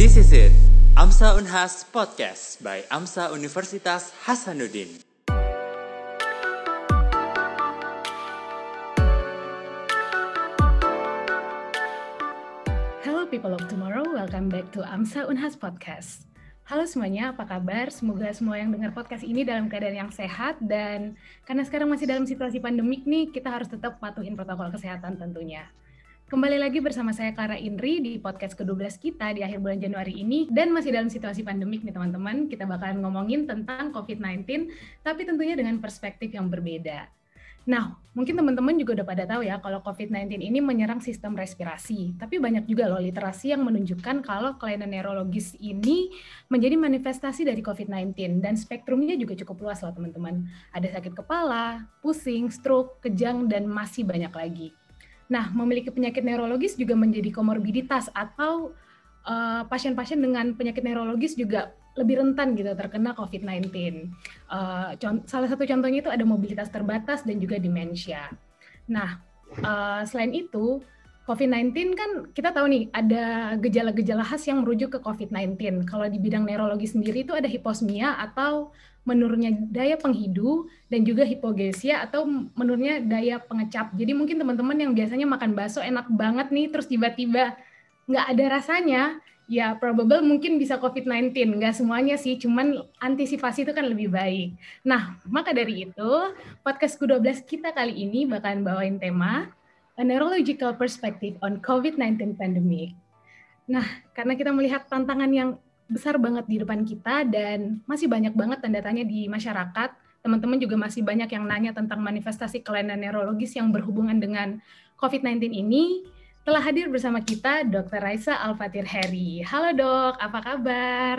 This is it, AMSA Unhas Podcast by AMSA Universitas Hasanuddin. Hello people of tomorrow, welcome back to AMSA Unhas Podcast. Halo semuanya, apa kabar? Semoga semua yang dengar podcast ini dalam keadaan yang sehat dan karena sekarang masih dalam situasi pandemik nih, kita harus tetap patuhin protokol kesehatan tentunya. Kembali lagi bersama saya Clara Indri di podcast ke-12 kita di akhir bulan Januari ini dan masih dalam situasi pandemik nih teman-teman. Kita bakalan ngomongin tentang COVID-19 tapi tentunya dengan perspektif yang berbeda. Nah, mungkin teman-teman juga udah pada tahu ya kalau COVID-19 ini menyerang sistem respirasi. Tapi banyak juga loh literasi yang menunjukkan kalau kelainan neurologis ini menjadi manifestasi dari COVID-19 dan spektrumnya juga cukup luas loh teman-teman. Ada sakit kepala, pusing, stroke, kejang dan masih banyak lagi. Nah, memiliki penyakit neurologis juga menjadi komorbiditas atau uh, pasien-pasien dengan penyakit neurologis juga lebih rentan gitu terkena COVID-19. Uh, salah satu contohnya itu ada mobilitas terbatas dan juga demensia. Nah, uh, selain itu, COVID-19 kan kita tahu nih ada gejala-gejala khas yang merujuk ke COVID-19. Kalau di bidang neurologi sendiri itu ada hiposmia atau menurunnya daya penghidu dan juga hipogesia atau menurunnya daya pengecap. Jadi mungkin teman-teman yang biasanya makan bakso enak banget nih terus tiba-tiba nggak ada rasanya, ya probable mungkin bisa COVID-19. Nggak semuanya sih, cuman antisipasi itu kan lebih baik. Nah, maka dari itu, podcast Q12 kita kali ini bakalan bawain tema A Neurological Perspective on COVID-19 Pandemic. Nah, karena kita melihat tantangan yang besar banget di depan kita dan masih banyak banget tanda tanya di masyarakat, teman-teman juga masih banyak yang nanya tentang manifestasi kelainan neurologis yang berhubungan dengan COVID-19 ini, telah hadir bersama kita Dr. Raisa Alfatir Heri. Halo dok, apa kabar?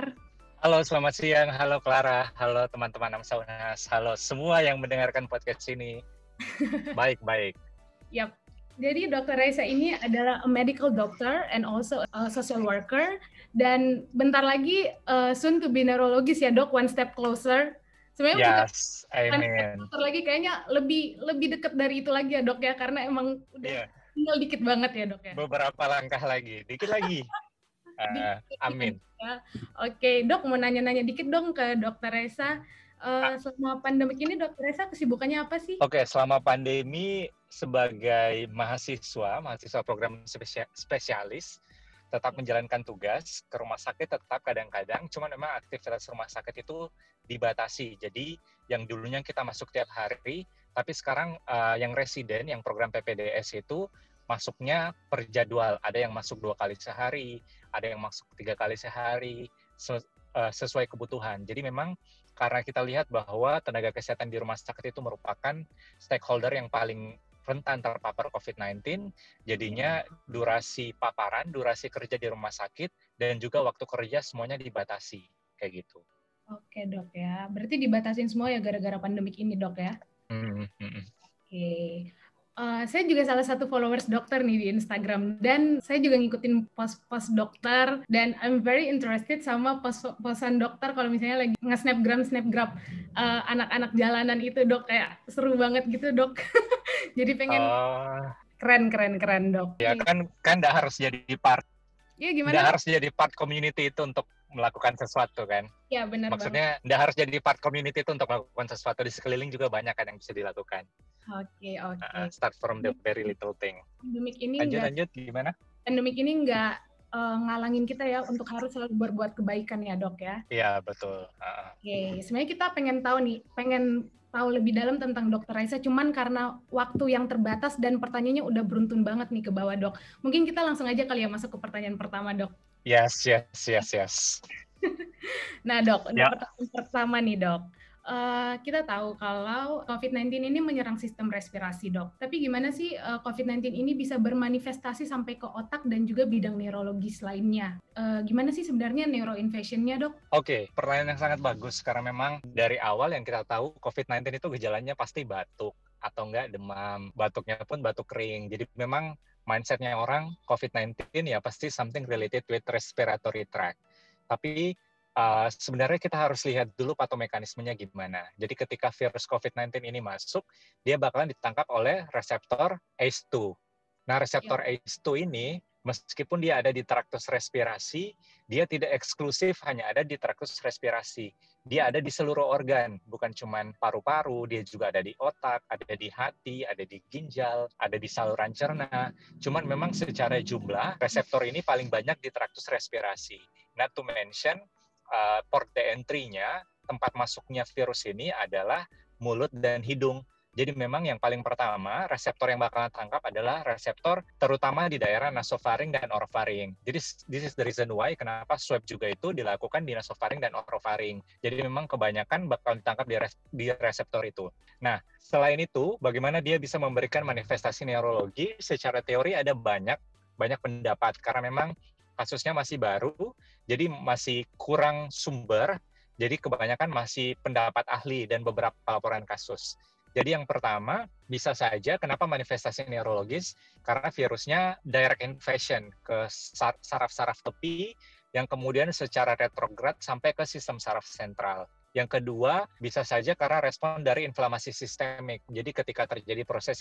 Halo, selamat siang. Halo Clara. Halo teman-teman Amsaunas. Halo semua yang mendengarkan podcast ini. Baik-baik. Yap. Jadi Dr. Raisa ini adalah a medical doctor and also a social worker. Dan bentar lagi uh, soon to be neurologis ya dok, one step closer. Sebenarnya yes, I mean. lagi kayaknya lebih lebih dekat dari itu lagi ya dok ya, karena emang udah yeah tinggal dikit banget ya dok ya. Beberapa langkah lagi, dikit lagi. uh, amin. Ya. Oke dok, mau nanya-nanya dikit dong ke dokter Reza. Uh, selama pandemi ini dokter Reza kesibukannya apa sih? Oke, selama pandemi sebagai mahasiswa, mahasiswa program spesialis, tetap menjalankan tugas ke rumah sakit tetap kadang-kadang cuma memang aktivitas rumah sakit itu dibatasi jadi yang dulunya kita masuk tiap hari tapi sekarang uh, yang residen, yang program PPDS itu masuknya per jadwal. Ada yang masuk dua kali sehari, ada yang masuk tiga kali sehari, eh, sesuai kebutuhan. Jadi memang karena kita lihat bahwa tenaga kesehatan di rumah sakit itu merupakan stakeholder yang paling rentan terpapar COVID-19, jadinya durasi paparan, durasi kerja di rumah sakit, dan juga waktu kerja semuanya dibatasi, kayak gitu. Oke dok ya, berarti dibatasin semua ya gara-gara pandemik ini dok ya? Hmm, hmm. Oke. Uh, eh, saya juga salah satu followers dokter nih di Instagram dan saya juga ngikutin post-post dokter dan I'm very interested sama post-postan dokter kalau misalnya lagi nge-snapgram snapgram uh, anak-anak jalanan itu dok kayak seru banget gitu dok. jadi pengen uh, keren keren keren dok. Ya kan kan nggak harus jadi part. Iya gimana? Nggak harus jadi part community itu untuk melakukan sesuatu kan. Iya benar Maksudnya tidak harus jadi part community itu untuk melakukan sesuatu di sekeliling juga banyak kan yang bisa dilakukan. Oke okay, oke. Okay. Uh, start from the very little thing. Pandemik ini lanjut enggak, lanjut gimana? Pandemik ini enggak uh, ngalangin kita ya untuk harus selalu berbuat kebaikan ya dok ya. Iya betul. Uh. Oke, okay. sebenarnya kita pengen tahu nih, pengen tahu lebih dalam tentang dokter Raisa, cuman karena waktu yang terbatas dan pertanyaannya udah beruntun banget nih ke bawah dok. Mungkin kita langsung aja kali ya masuk ke pertanyaan pertama dok. Yes, yes, yes, yes. nah dok, ya. pertanyaan pertama nih dok. Uh, kita tahu kalau COVID-19 ini menyerang sistem respirasi, dok. Tapi gimana sih uh, eh, COVID-19 ini bisa bermanifestasi sampai ke otak dan juga bidang neurologis lainnya? Uh, gimana sih sebenarnya neuroinvasionnya, dok? Oke, okay, pertanyaan yang sangat bagus karena memang dari awal yang kita tahu COVID-19 itu gejalanya pasti batuk atau enggak demam, batuknya pun batuk kering. Jadi memang mindsetnya orang COVID-19 ya pasti something related with respiratory tract. Tapi uh, sebenarnya kita harus lihat dulu patomekanismenya gimana. Jadi ketika virus COVID-19 ini masuk, dia bakalan ditangkap oleh reseptor ACE2. Nah, reseptor ya. ACE2 ini Meskipun dia ada di traktus respirasi, dia tidak eksklusif hanya ada di traktus respirasi. Dia ada di seluruh organ, bukan cuma paru-paru, dia juga ada di otak, ada di hati, ada di ginjal, ada di saluran cerna. Cuman memang secara jumlah, reseptor ini paling banyak di traktus respirasi. Not to mention, uh, port entry-nya, tempat masuknya virus ini adalah mulut dan hidung. Jadi memang yang paling pertama reseptor yang bakalan tangkap adalah reseptor terutama di daerah nasofaring dan orofaring. Jadi this is the reason why kenapa swab juga itu dilakukan di nasofaring dan orofaring. Jadi memang kebanyakan bakal ditangkap di, res, di reseptor itu. Nah, selain itu bagaimana dia bisa memberikan manifestasi neurologi? Secara teori ada banyak banyak pendapat karena memang kasusnya masih baru, jadi masih kurang sumber jadi kebanyakan masih pendapat ahli dan beberapa laporan kasus. Jadi yang pertama, bisa saja kenapa manifestasi neurologis? Karena virusnya direct invasion ke saraf-saraf tepi yang kemudian secara retrograd sampai ke sistem saraf sentral. Yang kedua, bisa saja karena respon dari inflamasi sistemik. Jadi ketika terjadi proses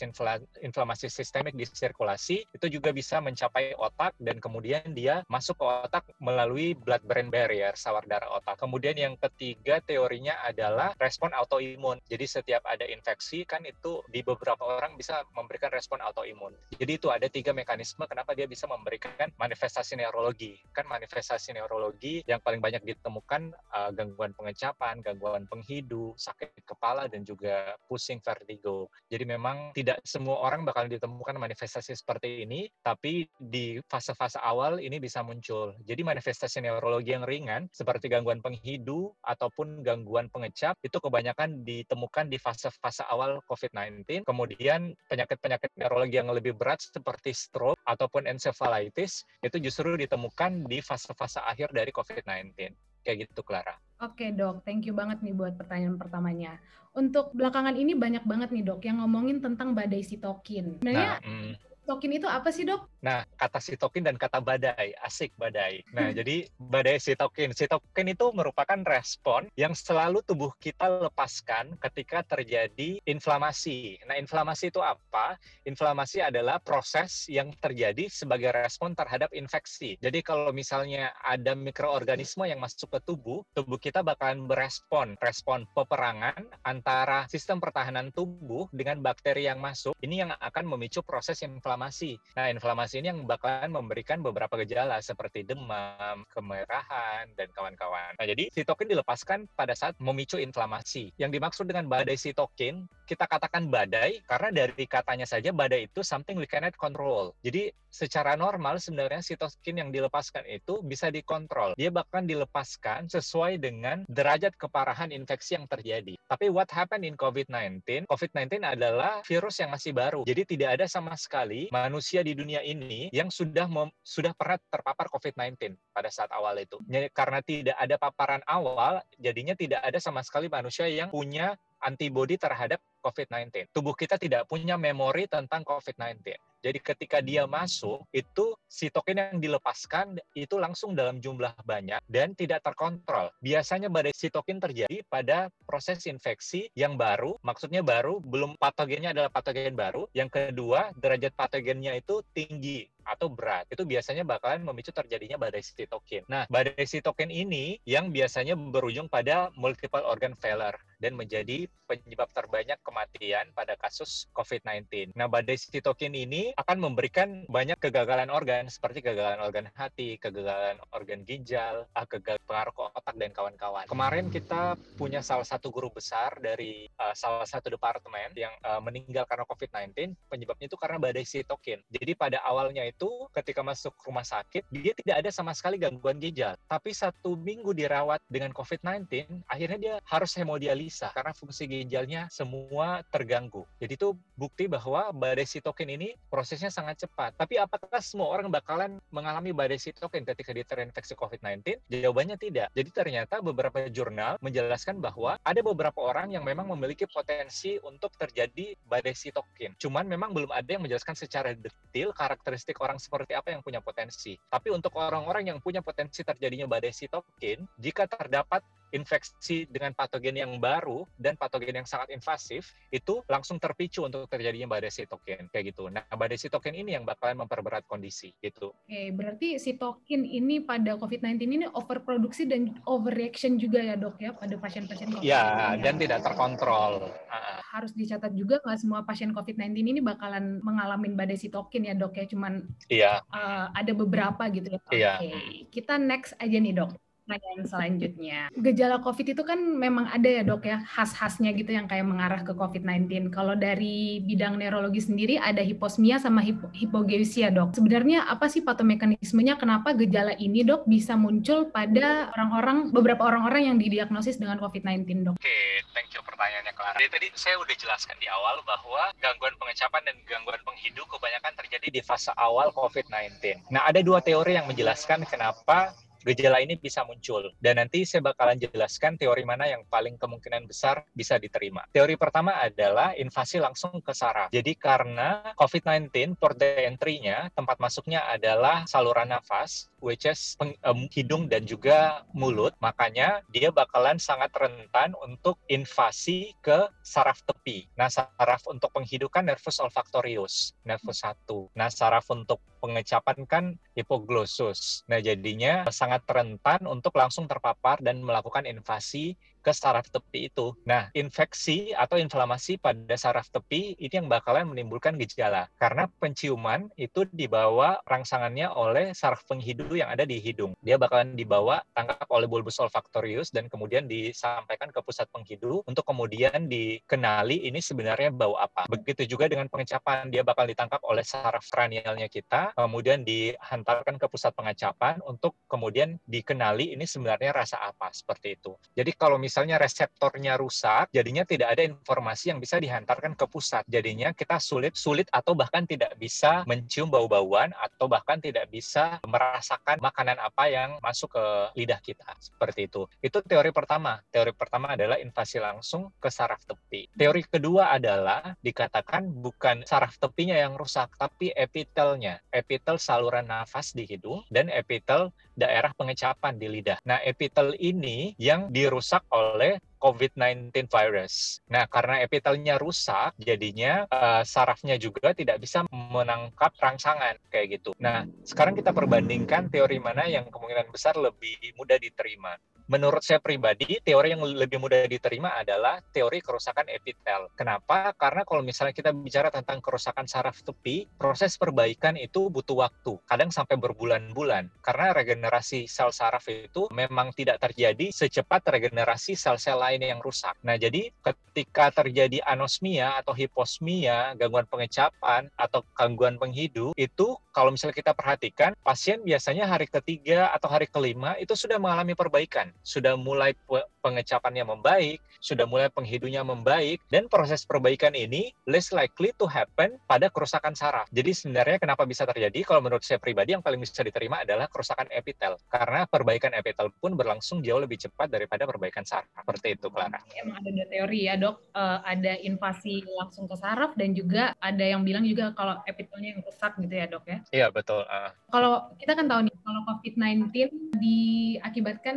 inflamasi sistemik di sirkulasi, itu juga bisa mencapai otak dan kemudian dia masuk ke otak melalui blood-brain barrier, sawar darah otak. Kemudian yang ketiga teorinya adalah respon autoimun. Jadi setiap ada infeksi kan itu di beberapa orang bisa memberikan respon autoimun. Jadi itu ada tiga mekanisme kenapa dia bisa memberikan manifestasi neurologi. Kan manifestasi neurologi yang paling banyak ditemukan uh, gangguan pengecapan, gangguan penghidu, sakit kepala, dan juga pusing vertigo. Jadi memang tidak semua orang bakal ditemukan manifestasi seperti ini, tapi di fase-fase awal ini bisa muncul. Jadi manifestasi neurologi yang ringan, seperti gangguan penghidu ataupun gangguan pengecap, itu kebanyakan ditemukan di fase-fase awal COVID-19. Kemudian penyakit-penyakit neurologi yang lebih berat seperti stroke ataupun encephalitis, itu justru ditemukan di fase-fase akhir dari COVID-19. Kayak gitu, Clara. Oke dok, thank you banget nih buat pertanyaan pertamanya. Untuk belakangan ini banyak banget nih dok yang ngomongin tentang badai sitokin. Sebenarnya nah, mm sitokin itu apa sih dok? Nah, kata sitokin dan kata badai, asik badai. Nah, hmm. jadi badai sitokin. Sitokin itu merupakan respon yang selalu tubuh kita lepaskan ketika terjadi inflamasi. Nah, inflamasi itu apa? Inflamasi adalah proses yang terjadi sebagai respon terhadap infeksi. Jadi kalau misalnya ada mikroorganisme yang masuk ke tubuh, tubuh kita bakalan berespon, respon peperangan antara sistem pertahanan tubuh dengan bakteri yang masuk. Ini yang akan memicu proses inflamasi inflamasi. Nah, inflamasi ini yang bakalan memberikan beberapa gejala seperti demam, kemerahan, dan kawan-kawan. Nah, jadi sitokin dilepaskan pada saat memicu inflamasi. Yang dimaksud dengan badai sitokin, kita katakan badai karena dari katanya saja badai itu something we cannot control. Jadi secara normal sebenarnya sitokin yang dilepaskan itu bisa dikontrol. Dia bahkan dilepaskan sesuai dengan derajat keparahan infeksi yang terjadi. Tapi what happened in COVID-19? COVID-19 adalah virus yang masih baru. Jadi tidak ada sama sekali manusia di dunia ini yang sudah mem, sudah pernah terpapar COVID-19 pada saat awal itu. Karena tidak ada paparan awal, jadinya tidak ada sama sekali manusia yang punya antibodi terhadap COVID-19. Tubuh kita tidak punya memori tentang COVID-19. Jadi ketika dia masuk, itu sitokin yang dilepaskan itu langsung dalam jumlah banyak dan tidak terkontrol. Biasanya badai sitokin terjadi pada proses infeksi yang baru, maksudnya baru, belum patogennya adalah patogen baru. Yang kedua, derajat patogennya itu tinggi atau berat. Itu biasanya bakalan memicu terjadinya badai sitokin. Nah, badai sitokin ini yang biasanya berujung pada multiple organ failure dan menjadi penyebab terbanyak kematian pada kasus COVID-19. Nah, badai sitokin ini akan memberikan banyak kegagalan organ seperti kegagalan organ hati, kegagalan organ ginjal, ah, kegagalan pengaruh ke otak dan kawan-kawan. Kemarin kita punya salah satu guru besar dari uh, salah satu departemen yang uh, meninggal karena COVID-19. Penyebabnya itu karena badai sitokin. Jadi pada awalnya itu ketika masuk rumah sakit, dia tidak ada sama sekali gangguan ginjal. Tapi satu minggu dirawat dengan COVID-19, akhirnya dia harus hemodialisis bisa karena fungsi ginjalnya semua terganggu. Jadi itu bukti bahwa badai sitokin ini prosesnya sangat cepat. Tapi apakah semua orang bakalan mengalami badai sitokin ketika dia terinfeksi COVID-19? Jawabannya tidak. Jadi ternyata beberapa jurnal menjelaskan bahwa ada beberapa orang yang memang memiliki potensi untuk terjadi badai sitokin. Cuman memang belum ada yang menjelaskan secara detail karakteristik orang seperti apa yang punya potensi. Tapi untuk orang-orang yang punya potensi terjadinya badai sitokin, jika terdapat infeksi dengan patogen yang baru dan patogen yang sangat invasif itu langsung terpicu untuk terjadinya badai sitokin kayak gitu. Nah, badai sitokin ini yang bakalan memperberat kondisi gitu. Oke, berarti sitokin ini pada COVID-19 ini overproduksi dan overreaction juga ya dok ya pada pasien-pasien COVID-19. Ya, dan tidak terkontrol. Harus dicatat juga nggak semua pasien COVID-19 ini bakalan mengalami badai sitokin ya dok ya, cuman iya. uh, ada beberapa gitu ya. Iya. Oke, kita next aja nih dok pertanyaan selanjutnya. Gejala COVID itu kan memang ada ya dok ya, khas-khasnya gitu yang kayak mengarah ke COVID-19. Kalau dari bidang neurologi sendiri ada hiposmia sama hip hipogeusia dok. Sebenarnya apa sih patomekanismenya kenapa gejala ini dok bisa muncul pada orang-orang, beberapa orang-orang yang didiagnosis dengan COVID-19 dok? Oke, okay, thank you pertanyaannya Clara. Jadi tadi saya udah jelaskan di awal bahwa gangguan pengecapan dan gangguan penghidup kebanyakan terjadi di fase awal COVID-19. Nah, ada dua teori yang menjelaskan kenapa gejala ini bisa muncul. Dan nanti saya bakalan jelaskan teori mana yang paling kemungkinan besar bisa diterima. Teori pertama adalah invasi langsung ke saraf. Jadi karena COVID-19 port entry-nya, tempat masuknya adalah saluran nafas, which is hidung dan juga mulut, makanya dia bakalan sangat rentan untuk invasi ke saraf tepi. Nah, saraf untuk penghidupan nervus olfactorius, nervus 1. Nah, saraf untuk pengecapan kan hipoglossus. Nah, jadinya sangat rentan untuk langsung terpapar dan melakukan invasi ke saraf tepi itu. Nah, infeksi atau inflamasi pada saraf tepi ini yang bakalan menimbulkan gejala. Karena penciuman itu dibawa rangsangannya oleh saraf penghidu yang ada di hidung. Dia bakalan dibawa tangkap oleh bulbus olfactorius dan kemudian disampaikan ke pusat penghidu untuk kemudian dikenali ini sebenarnya bau apa. Begitu juga dengan pengecapan, dia bakal ditangkap oleh saraf kranialnya kita, kemudian dihantarkan ke pusat pengecapan untuk kemudian dikenali ini sebenarnya rasa apa seperti itu. Jadi kalau reseptornya rusak, jadinya tidak ada informasi yang bisa dihantarkan ke pusat. Jadinya kita sulit sulit atau bahkan tidak bisa mencium bau-bauan atau bahkan tidak bisa merasakan makanan apa yang masuk ke lidah kita. Seperti itu. Itu teori pertama. Teori pertama adalah invasi langsung ke saraf tepi. Teori kedua adalah dikatakan bukan saraf tepinya yang rusak, tapi epitelnya. Epitel saluran nafas di hidung dan epitel daerah pengecapan di lidah. Nah, epitel ini yang dirusak oleh COVID-19 virus. Nah, karena epitelnya rusak, jadinya uh, sarafnya juga tidak bisa menangkap rangsangan kayak gitu. Nah, sekarang kita perbandingkan teori mana yang kemungkinan besar lebih mudah diterima menurut saya pribadi, teori yang lebih mudah diterima adalah teori kerusakan epitel. Kenapa? Karena kalau misalnya kita bicara tentang kerusakan saraf tepi, proses perbaikan itu butuh waktu, kadang sampai berbulan-bulan. Karena regenerasi sel saraf itu memang tidak terjadi secepat regenerasi sel-sel lain yang rusak. Nah, jadi ketika terjadi anosmia atau hiposmia, gangguan pengecapan atau gangguan penghidup, itu kalau misalnya kita perhatikan, pasien biasanya hari ketiga atau hari kelima itu sudah mengalami perbaikan sudah mulai pengecapannya membaik, sudah mulai penghidunya membaik, dan proses perbaikan ini less likely to happen pada kerusakan saraf. Jadi sebenarnya kenapa bisa terjadi? Kalau menurut saya pribadi yang paling bisa diterima adalah kerusakan epitel. Karena perbaikan epitel pun berlangsung jauh lebih cepat daripada perbaikan saraf. Seperti itu, Clara. Emang ada dua teori ya, dok. Uh, ada invasi langsung ke saraf dan juga ada yang bilang juga kalau epitelnya yang rusak gitu ya, dok ya? Iya, betul. Uh. Kalau kita kan tahu nih, kalau COVID-19 diakibatkan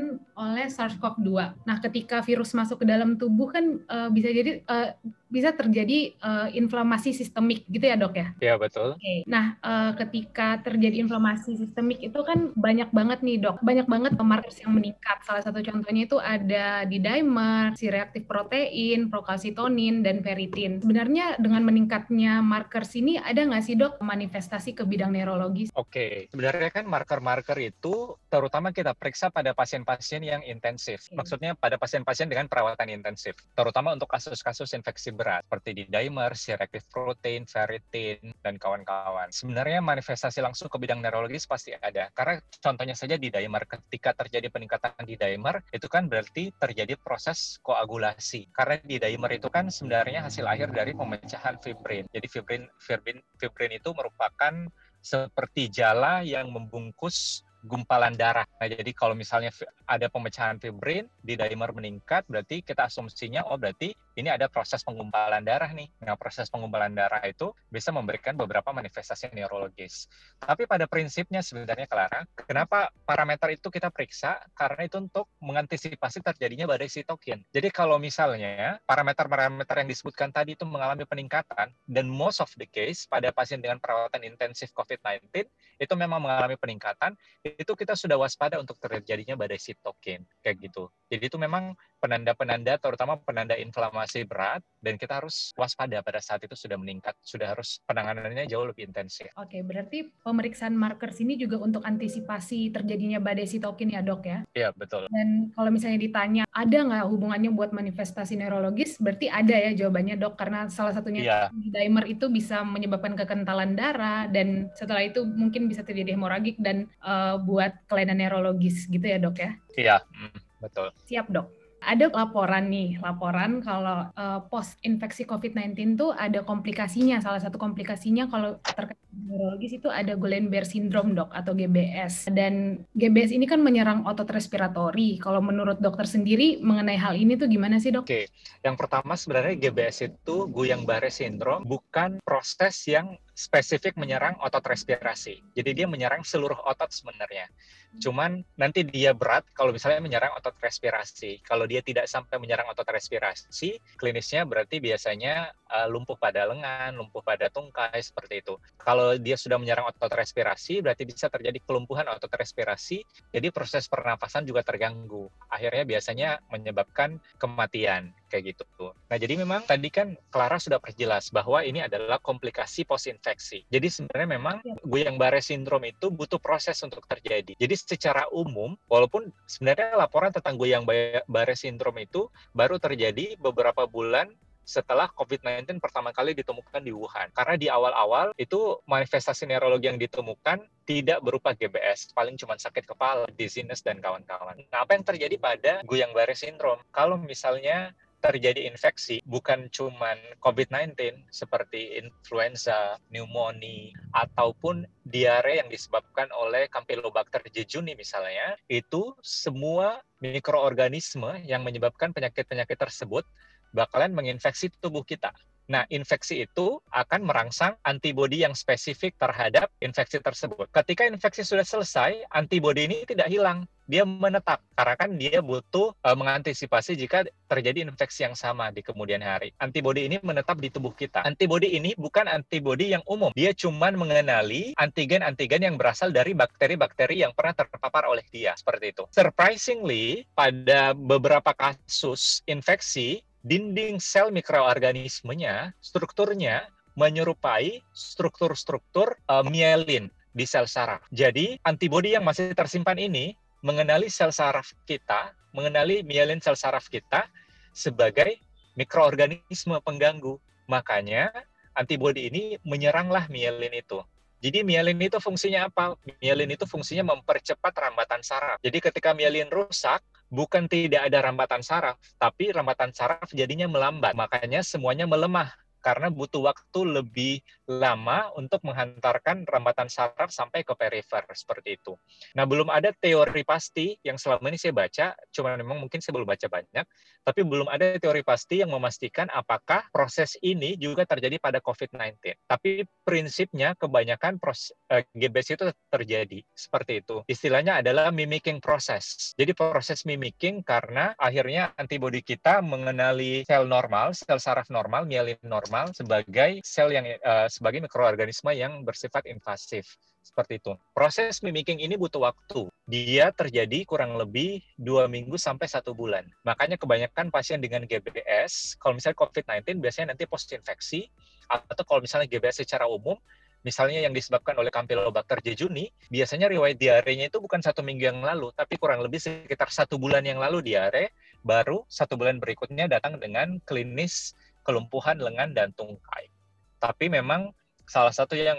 oleh SARS-CoV-2. Nah, ketika virus masuk ke dalam tubuh kan uh, bisa jadi uh, bisa terjadi uh, inflamasi sistemik gitu ya dok ya? Iya betul. Okay. Nah uh, ketika terjadi inflamasi sistemik itu kan banyak banget nih dok, banyak banget markers yang meningkat. Salah satu contohnya itu ada di dimer, si reaktif protein, prokalsitonin, dan ferritin. Sebenarnya dengan meningkatnya markers ini ada nggak sih dok manifestasi ke bidang neurologis? Oke, okay. sebenarnya kan marker-marker itu terutama kita periksa pada pasien-pasien yang intensif. Okay. Maksudnya pada pasien-pasien dengan perawatan intensif, terutama untuk kasus-kasus infeksi berat seperti di dimer, C-reactive protein, ferritin, dan kawan-kawan. Sebenarnya manifestasi langsung ke bidang neurologis pasti ada. Karena contohnya saja di dimer, ketika terjadi peningkatan di dimer, itu kan berarti terjadi proses koagulasi. Karena di dimer itu kan sebenarnya hasil akhir dari pemecahan fibrin. Jadi fibrin, fibrin, fibrin itu merupakan seperti jala yang membungkus gumpalan darah. Nah, jadi kalau misalnya ada pemecahan fibrin di dimer meningkat, berarti kita asumsinya oh berarti ini ada proses penggumpalan darah nih. Nah, proses penggumpalan darah itu bisa memberikan beberapa manifestasi neurologis. Tapi pada prinsipnya sebenarnya Clara, kenapa parameter itu kita periksa? Karena itu untuk mengantisipasi terjadinya badai sitokin. Jadi kalau misalnya parameter-parameter yang disebutkan tadi itu mengalami peningkatan dan most of the case pada pasien dengan perawatan intensif COVID-19 itu memang mengalami peningkatan, itu kita sudah waspada untuk terjadinya badai sitokin kayak gitu. Jadi itu memang penanda-penanda terutama penanda inflamasi berat dan kita harus waspada pada saat itu sudah meningkat, sudah harus penanganannya jauh lebih intensif. Oke, berarti pemeriksaan marker sini juga untuk antisipasi terjadinya badai sitokin ya dok ya? Iya, betul. Dan kalau misalnya ditanya, ada nggak hubungannya buat manifestasi neurologis? Berarti ada ya jawabannya dok, karena salah satunya iya. dimer itu bisa menyebabkan kekentalan darah dan setelah itu mungkin bisa terjadi hemoragik dan uh, buat kelainan neurologis gitu ya dok ya? Iya, mm, betul. Siap dok ada laporan nih, laporan kalau uh, post infeksi COVID-19 tuh ada komplikasinya. Salah satu komplikasinya kalau terkait neurologis itu ada Guillain-Barré syndrome, Dok, atau GBS. Dan GBS ini kan menyerang otot respiratori. Kalau menurut dokter sendiri mengenai hal ini tuh gimana sih, Dok? Oke, yang pertama sebenarnya GBS itu Guillain-Barré syndrome bukan proses yang spesifik menyerang otot respirasi. Jadi dia menyerang seluruh otot sebenarnya. Cuman nanti dia berat kalau misalnya menyerang otot respirasi. Kalau dia tidak sampai menyerang otot respirasi, klinisnya berarti biasanya uh, lumpuh pada lengan, lumpuh pada tungkai seperti itu. Kalau dia sudah menyerang otot respirasi, berarti bisa terjadi kelumpuhan otot respirasi. Jadi proses pernafasan juga terganggu. Akhirnya biasanya menyebabkan kematian kayak gitu. Nah, jadi memang tadi kan Clara sudah perjelas bahwa ini adalah komplikasi post infeksi. Jadi sebenarnya memang ya. Guillain-Barré syndrome itu butuh proses untuk terjadi. Jadi secara umum, walaupun sebenarnya laporan tentang Guillain-Barré syndrome itu baru terjadi beberapa bulan setelah COVID-19 pertama kali ditemukan di Wuhan. Karena di awal-awal itu manifestasi neurologi yang ditemukan tidak berupa GBS, paling cuma sakit kepala, dizziness, dan kawan-kawan. Nah, apa yang terjadi pada Guillain-Barré syndrome? Kalau misalnya terjadi infeksi bukan cuman COVID-19 seperti influenza, pneumonia, ataupun diare yang disebabkan oleh Campylobacter jejuni misalnya, itu semua mikroorganisme yang menyebabkan penyakit-penyakit tersebut bakalan menginfeksi tubuh kita. Nah, infeksi itu akan merangsang antibodi yang spesifik terhadap infeksi tersebut. Ketika infeksi sudah selesai, antibodi ini tidak hilang, dia menetap karena kan dia butuh uh, mengantisipasi jika terjadi infeksi yang sama di kemudian hari. Antibodi ini menetap di tubuh kita. Antibodi ini bukan antibodi yang umum. Dia cuma mengenali antigen-antigen yang berasal dari bakteri-bakteri yang pernah terpapar oleh dia. Seperti itu. Surprisingly, pada beberapa kasus infeksi, dinding sel mikroorganismenya, strukturnya menyerupai struktur-struktur uh, mielin di sel saraf. Jadi, antibodi yang masih tersimpan ini mengenali sel saraf kita, mengenali mielin sel saraf kita sebagai mikroorganisme pengganggu. Makanya, antibodi ini menyeranglah mielin itu. Jadi mielin itu fungsinya apa? Mielin itu fungsinya mempercepat rambatan saraf. Jadi ketika mielin rusak, bukan tidak ada rambatan saraf, tapi rambatan saraf jadinya melambat. Makanya semuanya melemah karena butuh waktu lebih lama untuk menghantarkan rambatan saraf sampai ke perifer seperti itu. Nah, belum ada teori pasti yang selama ini saya baca, cuma memang mungkin saya belum baca banyak, tapi belum ada teori pasti yang memastikan apakah proses ini juga terjadi pada COVID-19. Tapi prinsipnya kebanyakan proses uh, eh, GBS itu terjadi seperti itu. Istilahnya adalah mimicking proses. Jadi proses mimicking karena akhirnya antibodi kita mengenali sel normal, sel saraf normal, mielin normal normal sebagai sel yang uh, sebagai mikroorganisme yang bersifat invasif seperti itu. Proses mimicking ini butuh waktu. Dia terjadi kurang lebih dua minggu sampai satu bulan. Makanya kebanyakan pasien dengan GBS, kalau misalnya COVID-19 biasanya nanti post infeksi atau kalau misalnya GBS secara umum misalnya yang disebabkan oleh Campylobacter jejuni, biasanya riwayat diarenya itu bukan satu minggu yang lalu, tapi kurang lebih sekitar satu bulan yang lalu diare, baru satu bulan berikutnya datang dengan klinis kelumpuhan lengan dan tungkai. Tapi memang salah satu yang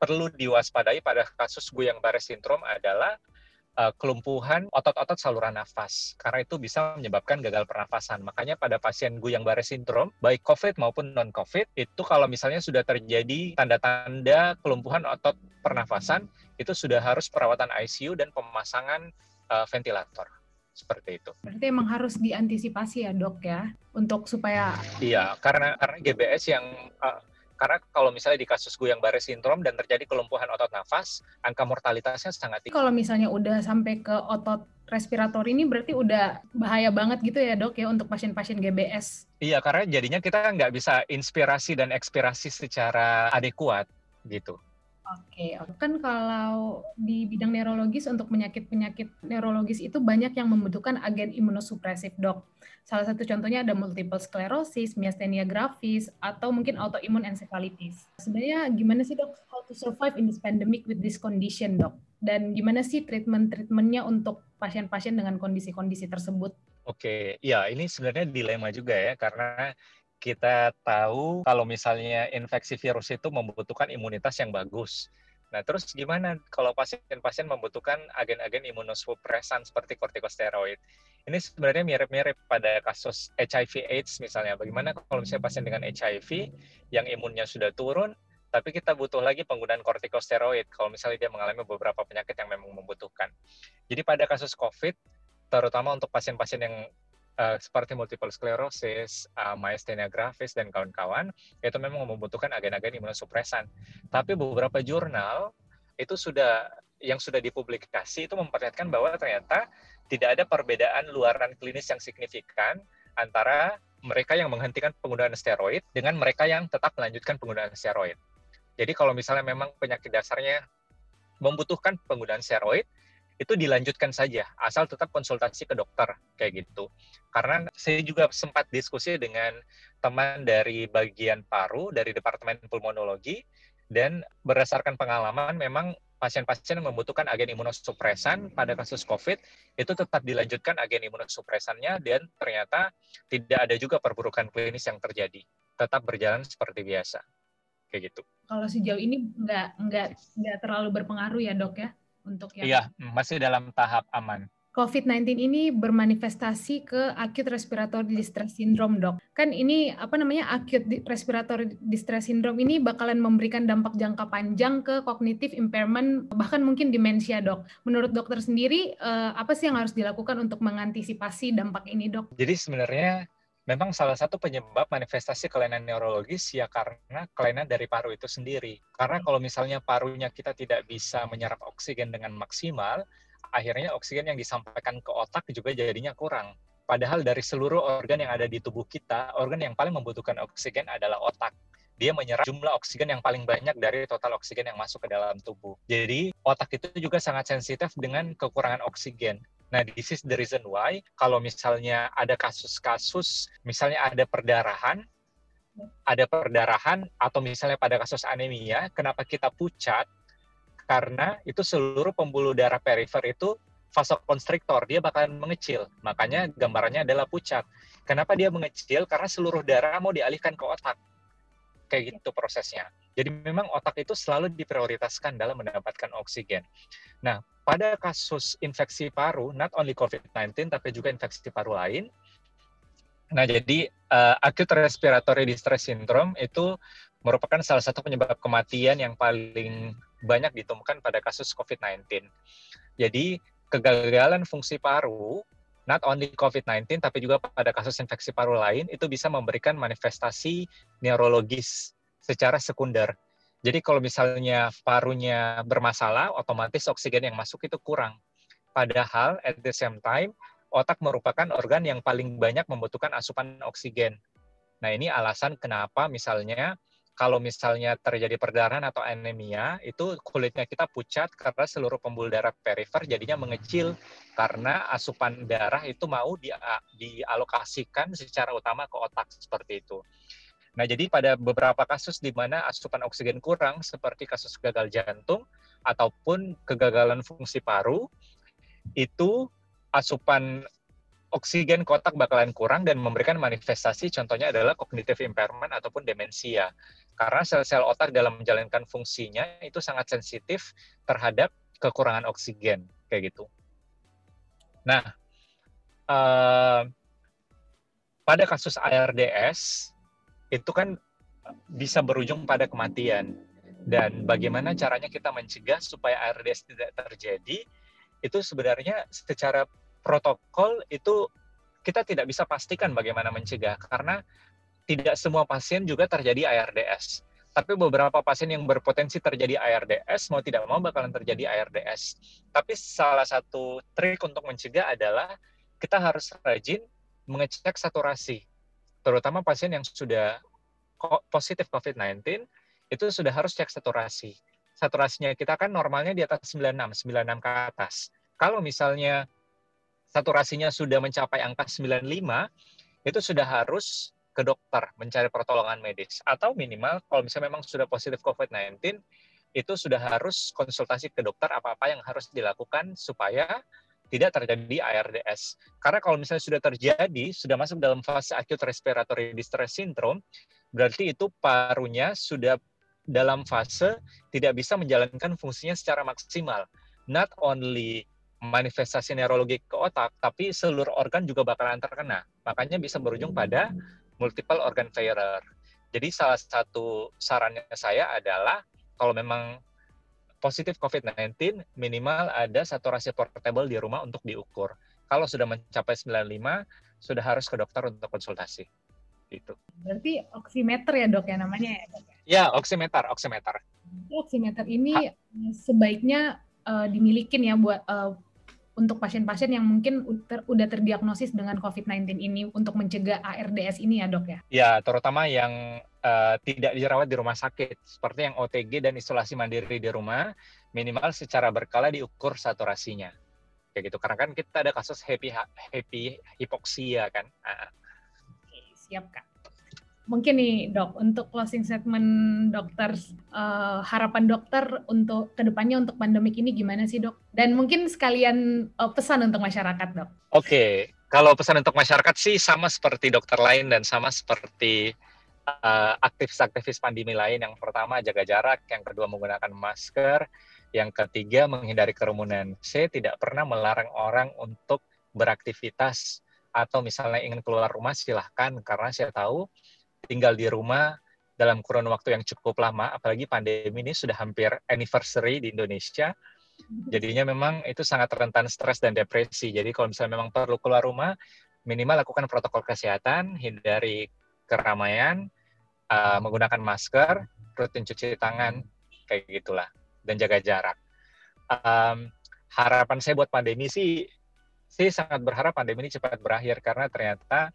perlu diwaspadai pada kasus Guillain-Barré syndrome adalah uh, kelumpuhan otot-otot saluran nafas karena itu bisa menyebabkan gagal pernafasan. Makanya pada pasien Guillain-Barré syndrome baik COVID maupun non COVID itu kalau misalnya sudah terjadi tanda-tanda kelumpuhan otot pernafasan itu sudah harus perawatan ICU dan pemasangan uh, ventilator seperti itu. Berarti emang harus diantisipasi ya dok ya untuk supaya iya karena karena GBS yang uh, karena kalau misalnya di kasus Guillain-Barré sindrom dan terjadi kelumpuhan otot nafas, angka mortalitasnya sangat tinggi. Kalau misalnya udah sampai ke otot respirator ini berarti udah bahaya banget gitu ya dok ya untuk pasien-pasien GBS. Iya, karena jadinya kita nggak bisa inspirasi dan ekspirasi secara adekuat gitu. Oke, kan kalau di bidang neurologis untuk penyakit-penyakit neurologis itu banyak yang membutuhkan agen imunosupresif, dok. Salah satu contohnya ada multiple sclerosis, myasthenia gravis, atau mungkin autoimmune encephalitis. Sebenarnya gimana sih dok, how to survive in this pandemic with this condition, dok? Dan gimana sih treatment-treatmentnya untuk pasien-pasien dengan kondisi-kondisi tersebut? Oke, ya ini sebenarnya dilema juga ya, karena kita tahu kalau misalnya infeksi virus itu membutuhkan imunitas yang bagus. Nah, terus gimana kalau pasien-pasien membutuhkan agen-agen imunosupresan seperti kortikosteroid? Ini sebenarnya mirip-mirip pada kasus HIV AIDS misalnya. Bagaimana kalau misalnya pasien dengan HIV yang imunnya sudah turun, tapi kita butuh lagi penggunaan kortikosteroid kalau misalnya dia mengalami beberapa penyakit yang memang membutuhkan. Jadi pada kasus COVID, terutama untuk pasien-pasien yang uh, seperti multiple sclerosis, uh, myasthenia gravis dan kawan-kawan itu memang membutuhkan agen-agen imunosupresan. Tapi beberapa jurnal itu sudah yang sudah dipublikasi itu memperlihatkan bahwa ternyata tidak ada perbedaan luaran klinis yang signifikan antara mereka yang menghentikan penggunaan steroid dengan mereka yang tetap melanjutkan penggunaan steroid. Jadi kalau misalnya memang penyakit dasarnya membutuhkan penggunaan steroid, itu dilanjutkan saja asal tetap konsultasi ke dokter kayak gitu karena saya juga sempat diskusi dengan teman dari bagian paru dari departemen pulmonologi dan berdasarkan pengalaman memang pasien-pasien yang membutuhkan agen imunosupresan pada kasus COVID itu tetap dilanjutkan agen imunosupresannya dan ternyata tidak ada juga perburukan klinis yang terjadi tetap berjalan seperti biasa kayak gitu. Kalau sejauh ini nggak nggak nggak terlalu berpengaruh ya dok ya? Untuk yang Iya, masih dalam tahap aman. COVID-19 ini bermanifestasi ke acute respiratory distress syndrome, dok. Kan ini apa namanya acute respiratory distress syndrome ini bakalan memberikan dampak jangka panjang ke cognitive impairment bahkan mungkin demensia, dok. Menurut dokter sendiri eh, apa sih yang harus dilakukan untuk mengantisipasi dampak ini, dok? Jadi sebenarnya memang salah satu penyebab manifestasi kelainan neurologis ya karena kelainan dari paru itu sendiri. Karena kalau misalnya parunya kita tidak bisa menyerap oksigen dengan maksimal, akhirnya oksigen yang disampaikan ke otak juga jadinya kurang. Padahal dari seluruh organ yang ada di tubuh kita, organ yang paling membutuhkan oksigen adalah otak. Dia menyerap jumlah oksigen yang paling banyak dari total oksigen yang masuk ke dalam tubuh. Jadi, otak itu juga sangat sensitif dengan kekurangan oksigen. Nah, this is the reason why kalau misalnya ada kasus-kasus, misalnya ada perdarahan, ada perdarahan atau misalnya pada kasus anemia, kenapa kita pucat? Karena itu seluruh pembuluh darah perifer itu vasokonstriktor, dia bakalan mengecil. Makanya gambarannya adalah pucat. Kenapa dia mengecil? Karena seluruh darah mau dialihkan ke otak. Kayak gitu prosesnya. Jadi memang otak itu selalu diprioritaskan dalam mendapatkan oksigen. Nah, pada kasus infeksi paru, not only COVID-19, tapi juga infeksi paru lain, nah jadi uh, acute respiratory distress syndrome itu merupakan salah satu penyebab kematian yang paling banyak ditemukan pada kasus COVID-19. Jadi kegagalan fungsi paru, not only COVID-19, tapi juga pada kasus infeksi paru lain, itu bisa memberikan manifestasi neurologis secara sekunder jadi kalau misalnya parunya bermasalah, otomatis oksigen yang masuk itu kurang. Padahal at the same time, otak merupakan organ yang paling banyak membutuhkan asupan oksigen. Nah ini alasan kenapa misalnya kalau misalnya terjadi perdarahan atau anemia, itu kulitnya kita pucat karena seluruh pembuluh darah perifer jadinya mengecil karena asupan darah itu mau dialokasikan secara utama ke otak seperti itu. Nah, jadi pada beberapa kasus di mana asupan oksigen kurang, seperti kasus gagal jantung ataupun kegagalan fungsi paru, itu asupan oksigen ke otak bakalan kurang dan memberikan manifestasi contohnya adalah cognitive impairment ataupun demensia. Karena sel-sel otak dalam menjalankan fungsinya itu sangat sensitif terhadap kekurangan oksigen, kayak gitu. Nah, uh, pada kasus ARDS, itu kan bisa berujung pada kematian. dan bagaimana caranya kita mencegah supaya ARDS tidak terjadi itu sebenarnya secara protokol itu kita tidak bisa pastikan bagaimana mencegah karena tidak semua pasien juga terjadi ARDS. Tapi beberapa pasien yang berpotensi terjadi ARDS mau tidak mau bakalan terjadi ARDS. Tapi salah satu trik untuk mencegah adalah kita harus rajin mengecek saturasi. Terutama pasien yang sudah positif COVID-19 itu sudah harus cek saturasi. Saturasinya kita kan normalnya di atas 96, 96 ke atas. Kalau misalnya saturasinya sudah mencapai angka 95, itu sudah harus ke dokter mencari pertolongan medis. Atau minimal kalau misalnya memang sudah positif COVID-19, itu sudah harus konsultasi ke dokter apa-apa yang harus dilakukan supaya tidak terjadi ARDS. Karena kalau misalnya sudah terjadi, sudah masuk dalam fase acute respiratory distress syndrome, berarti itu parunya sudah dalam fase tidak bisa menjalankan fungsinya secara maksimal. Not only manifestasi neurologi ke otak, tapi seluruh organ juga bakalan terkena. Makanya bisa berujung pada multiple organ failure. Jadi salah satu sarannya saya adalah kalau memang positif COVID-19, minimal ada saturasi portable di rumah untuk diukur. Kalau sudah mencapai 95, sudah harus ke dokter untuk konsultasi. Itu. Berarti oximeter ya dok ya namanya ya dok? Ya, oximeter, oximeter. Oximeter ini ha. sebaiknya uh, dimilikin ya buat uh, untuk pasien-pasien yang mungkin ter, udah terdiagnosis dengan COVID-19 ini untuk mencegah ARDS ini ya dok ya? Ya, terutama yang uh, tidak dirawat di rumah sakit, seperti yang OTG dan isolasi mandiri di rumah, minimal secara berkala diukur saturasinya. Kayak gitu, karena kan kita ada kasus happy happy hipoksia kan. Uh siap kak. Mungkin nih dok, untuk closing statement dokter, uh, harapan dokter untuk ke depannya untuk pandemik ini gimana sih dok? Dan mungkin sekalian uh, pesan untuk masyarakat dok. Oke, okay. kalau pesan untuk masyarakat sih sama seperti dokter lain dan sama seperti uh, aktivis-aktivis pandemi lain. Yang pertama jaga jarak, yang kedua menggunakan masker, yang ketiga menghindari kerumunan. Saya tidak pernah melarang orang untuk beraktivitas atau misalnya ingin keluar rumah silahkan karena saya tahu tinggal di rumah dalam kurun waktu yang cukup lama apalagi pandemi ini sudah hampir anniversary di Indonesia. Jadinya memang itu sangat rentan stres dan depresi. Jadi kalau misalnya memang perlu keluar rumah minimal lakukan protokol kesehatan hindari keramaian uh, menggunakan masker rutin cuci tangan kayak gitulah dan jaga jarak. Um, harapan saya buat pandemi sih saya sangat berharap pandemi ini cepat berakhir karena ternyata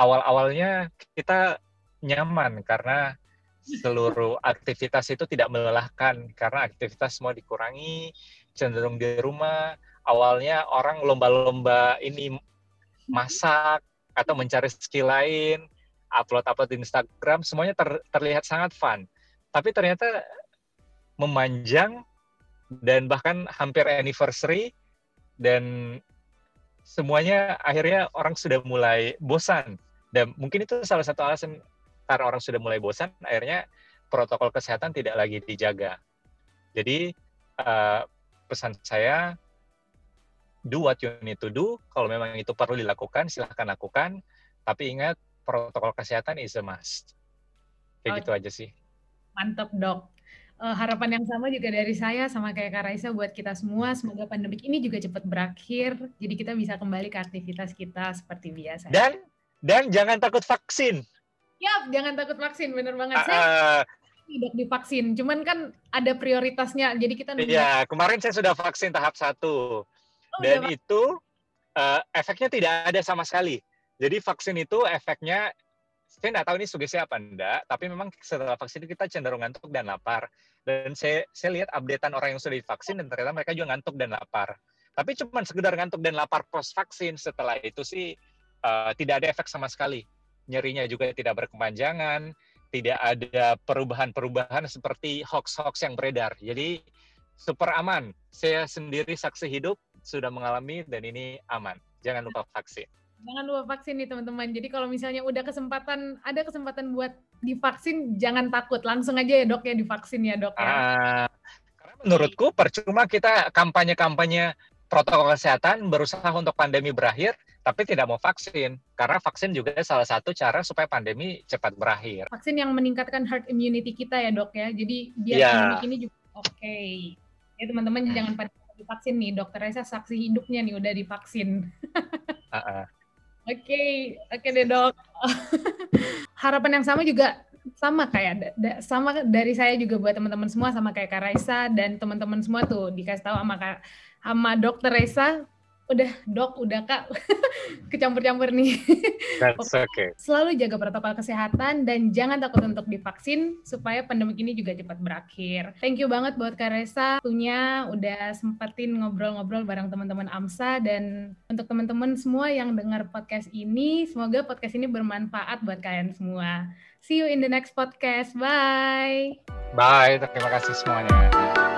awal-awalnya kita nyaman karena seluruh aktivitas itu tidak melelahkan karena aktivitas semua dikurangi, cenderung di rumah. Awalnya orang lomba-lomba ini masak atau mencari skill lain, upload-upload di Instagram, semuanya ter, terlihat sangat fun. Tapi ternyata memanjang dan bahkan hampir anniversary dan semuanya akhirnya orang sudah mulai bosan dan mungkin itu salah satu alasan karena orang sudah mulai bosan akhirnya protokol kesehatan tidak lagi dijaga jadi uh, pesan saya do what you need to do kalau memang itu perlu dilakukan silahkan lakukan tapi ingat protokol kesehatan is a must kayak oh, gitu aja sih mantap dok uh, harapan yang sama juga dari saya sama kayak Kak Raisa buat kita semua. Semoga pandemik ini juga cepat berakhir. Jadi kita bisa kembali ke aktivitas kita seperti biasa. Dan dan jangan takut vaksin. Yap, jangan takut vaksin, bener banget. Uh, saya tidak divaksin, cuman kan ada prioritasnya. Jadi kita Iya, kemarin saya sudah vaksin tahap satu. Oh, dan itu uh, efeknya tidak ada sama sekali. Jadi vaksin itu efeknya saya nggak tahu ini sugesti apa enggak, tapi memang setelah vaksin kita cenderung ngantuk dan lapar. Dan saya, saya lihat updatean orang yang sudah divaksin dan ternyata mereka juga ngantuk dan lapar. Tapi cuma sekedar ngantuk dan lapar post vaksin setelah itu sih uh, tidak ada efek sama sekali. Nyerinya juga tidak berkepanjangan, tidak ada perubahan-perubahan seperti hoax-hoax yang beredar. Jadi super aman. Saya sendiri saksi hidup sudah mengalami dan ini aman. Jangan lupa vaksin. Jangan lupa vaksin nih teman-teman. Jadi kalau misalnya udah kesempatan, ada kesempatan buat divaksin, jangan takut. Langsung aja ya dok ya divaksin ya dok ya. Uh, karena menurutku percuma kita kampanye-kampanye protokol kesehatan berusaha untuk pandemi berakhir, tapi tidak mau vaksin karena vaksin juga salah satu cara supaya pandemi cepat berakhir. Vaksin yang meningkatkan herd immunity kita ya dok ya, jadi biar Iya. pandemi ini juga oke. Ya teman-teman jangan pada divaksin nih, dokter Reza saksi hidupnya nih udah divaksin. Uh-uh. Oke, oke deh dok. Harapan yang sama juga sama kayak da- da- sama dari saya juga buat teman-teman semua sama kayak Kak Raisa dan teman-teman semua tuh dikasih tahu sama Kak sama Dokter Raisa udah dok udah kak kecampur-campur nih That's okay. selalu jaga protokol kesehatan dan jangan takut untuk divaksin supaya pandemi ini juga cepat berakhir. Thank you banget buat Kak Resa punya udah sempetin ngobrol-ngobrol bareng teman-teman AMSA dan untuk teman-teman semua yang dengar podcast ini, semoga podcast ini bermanfaat buat kalian semua. See you in the next podcast. Bye. Bye, terima kasih semuanya.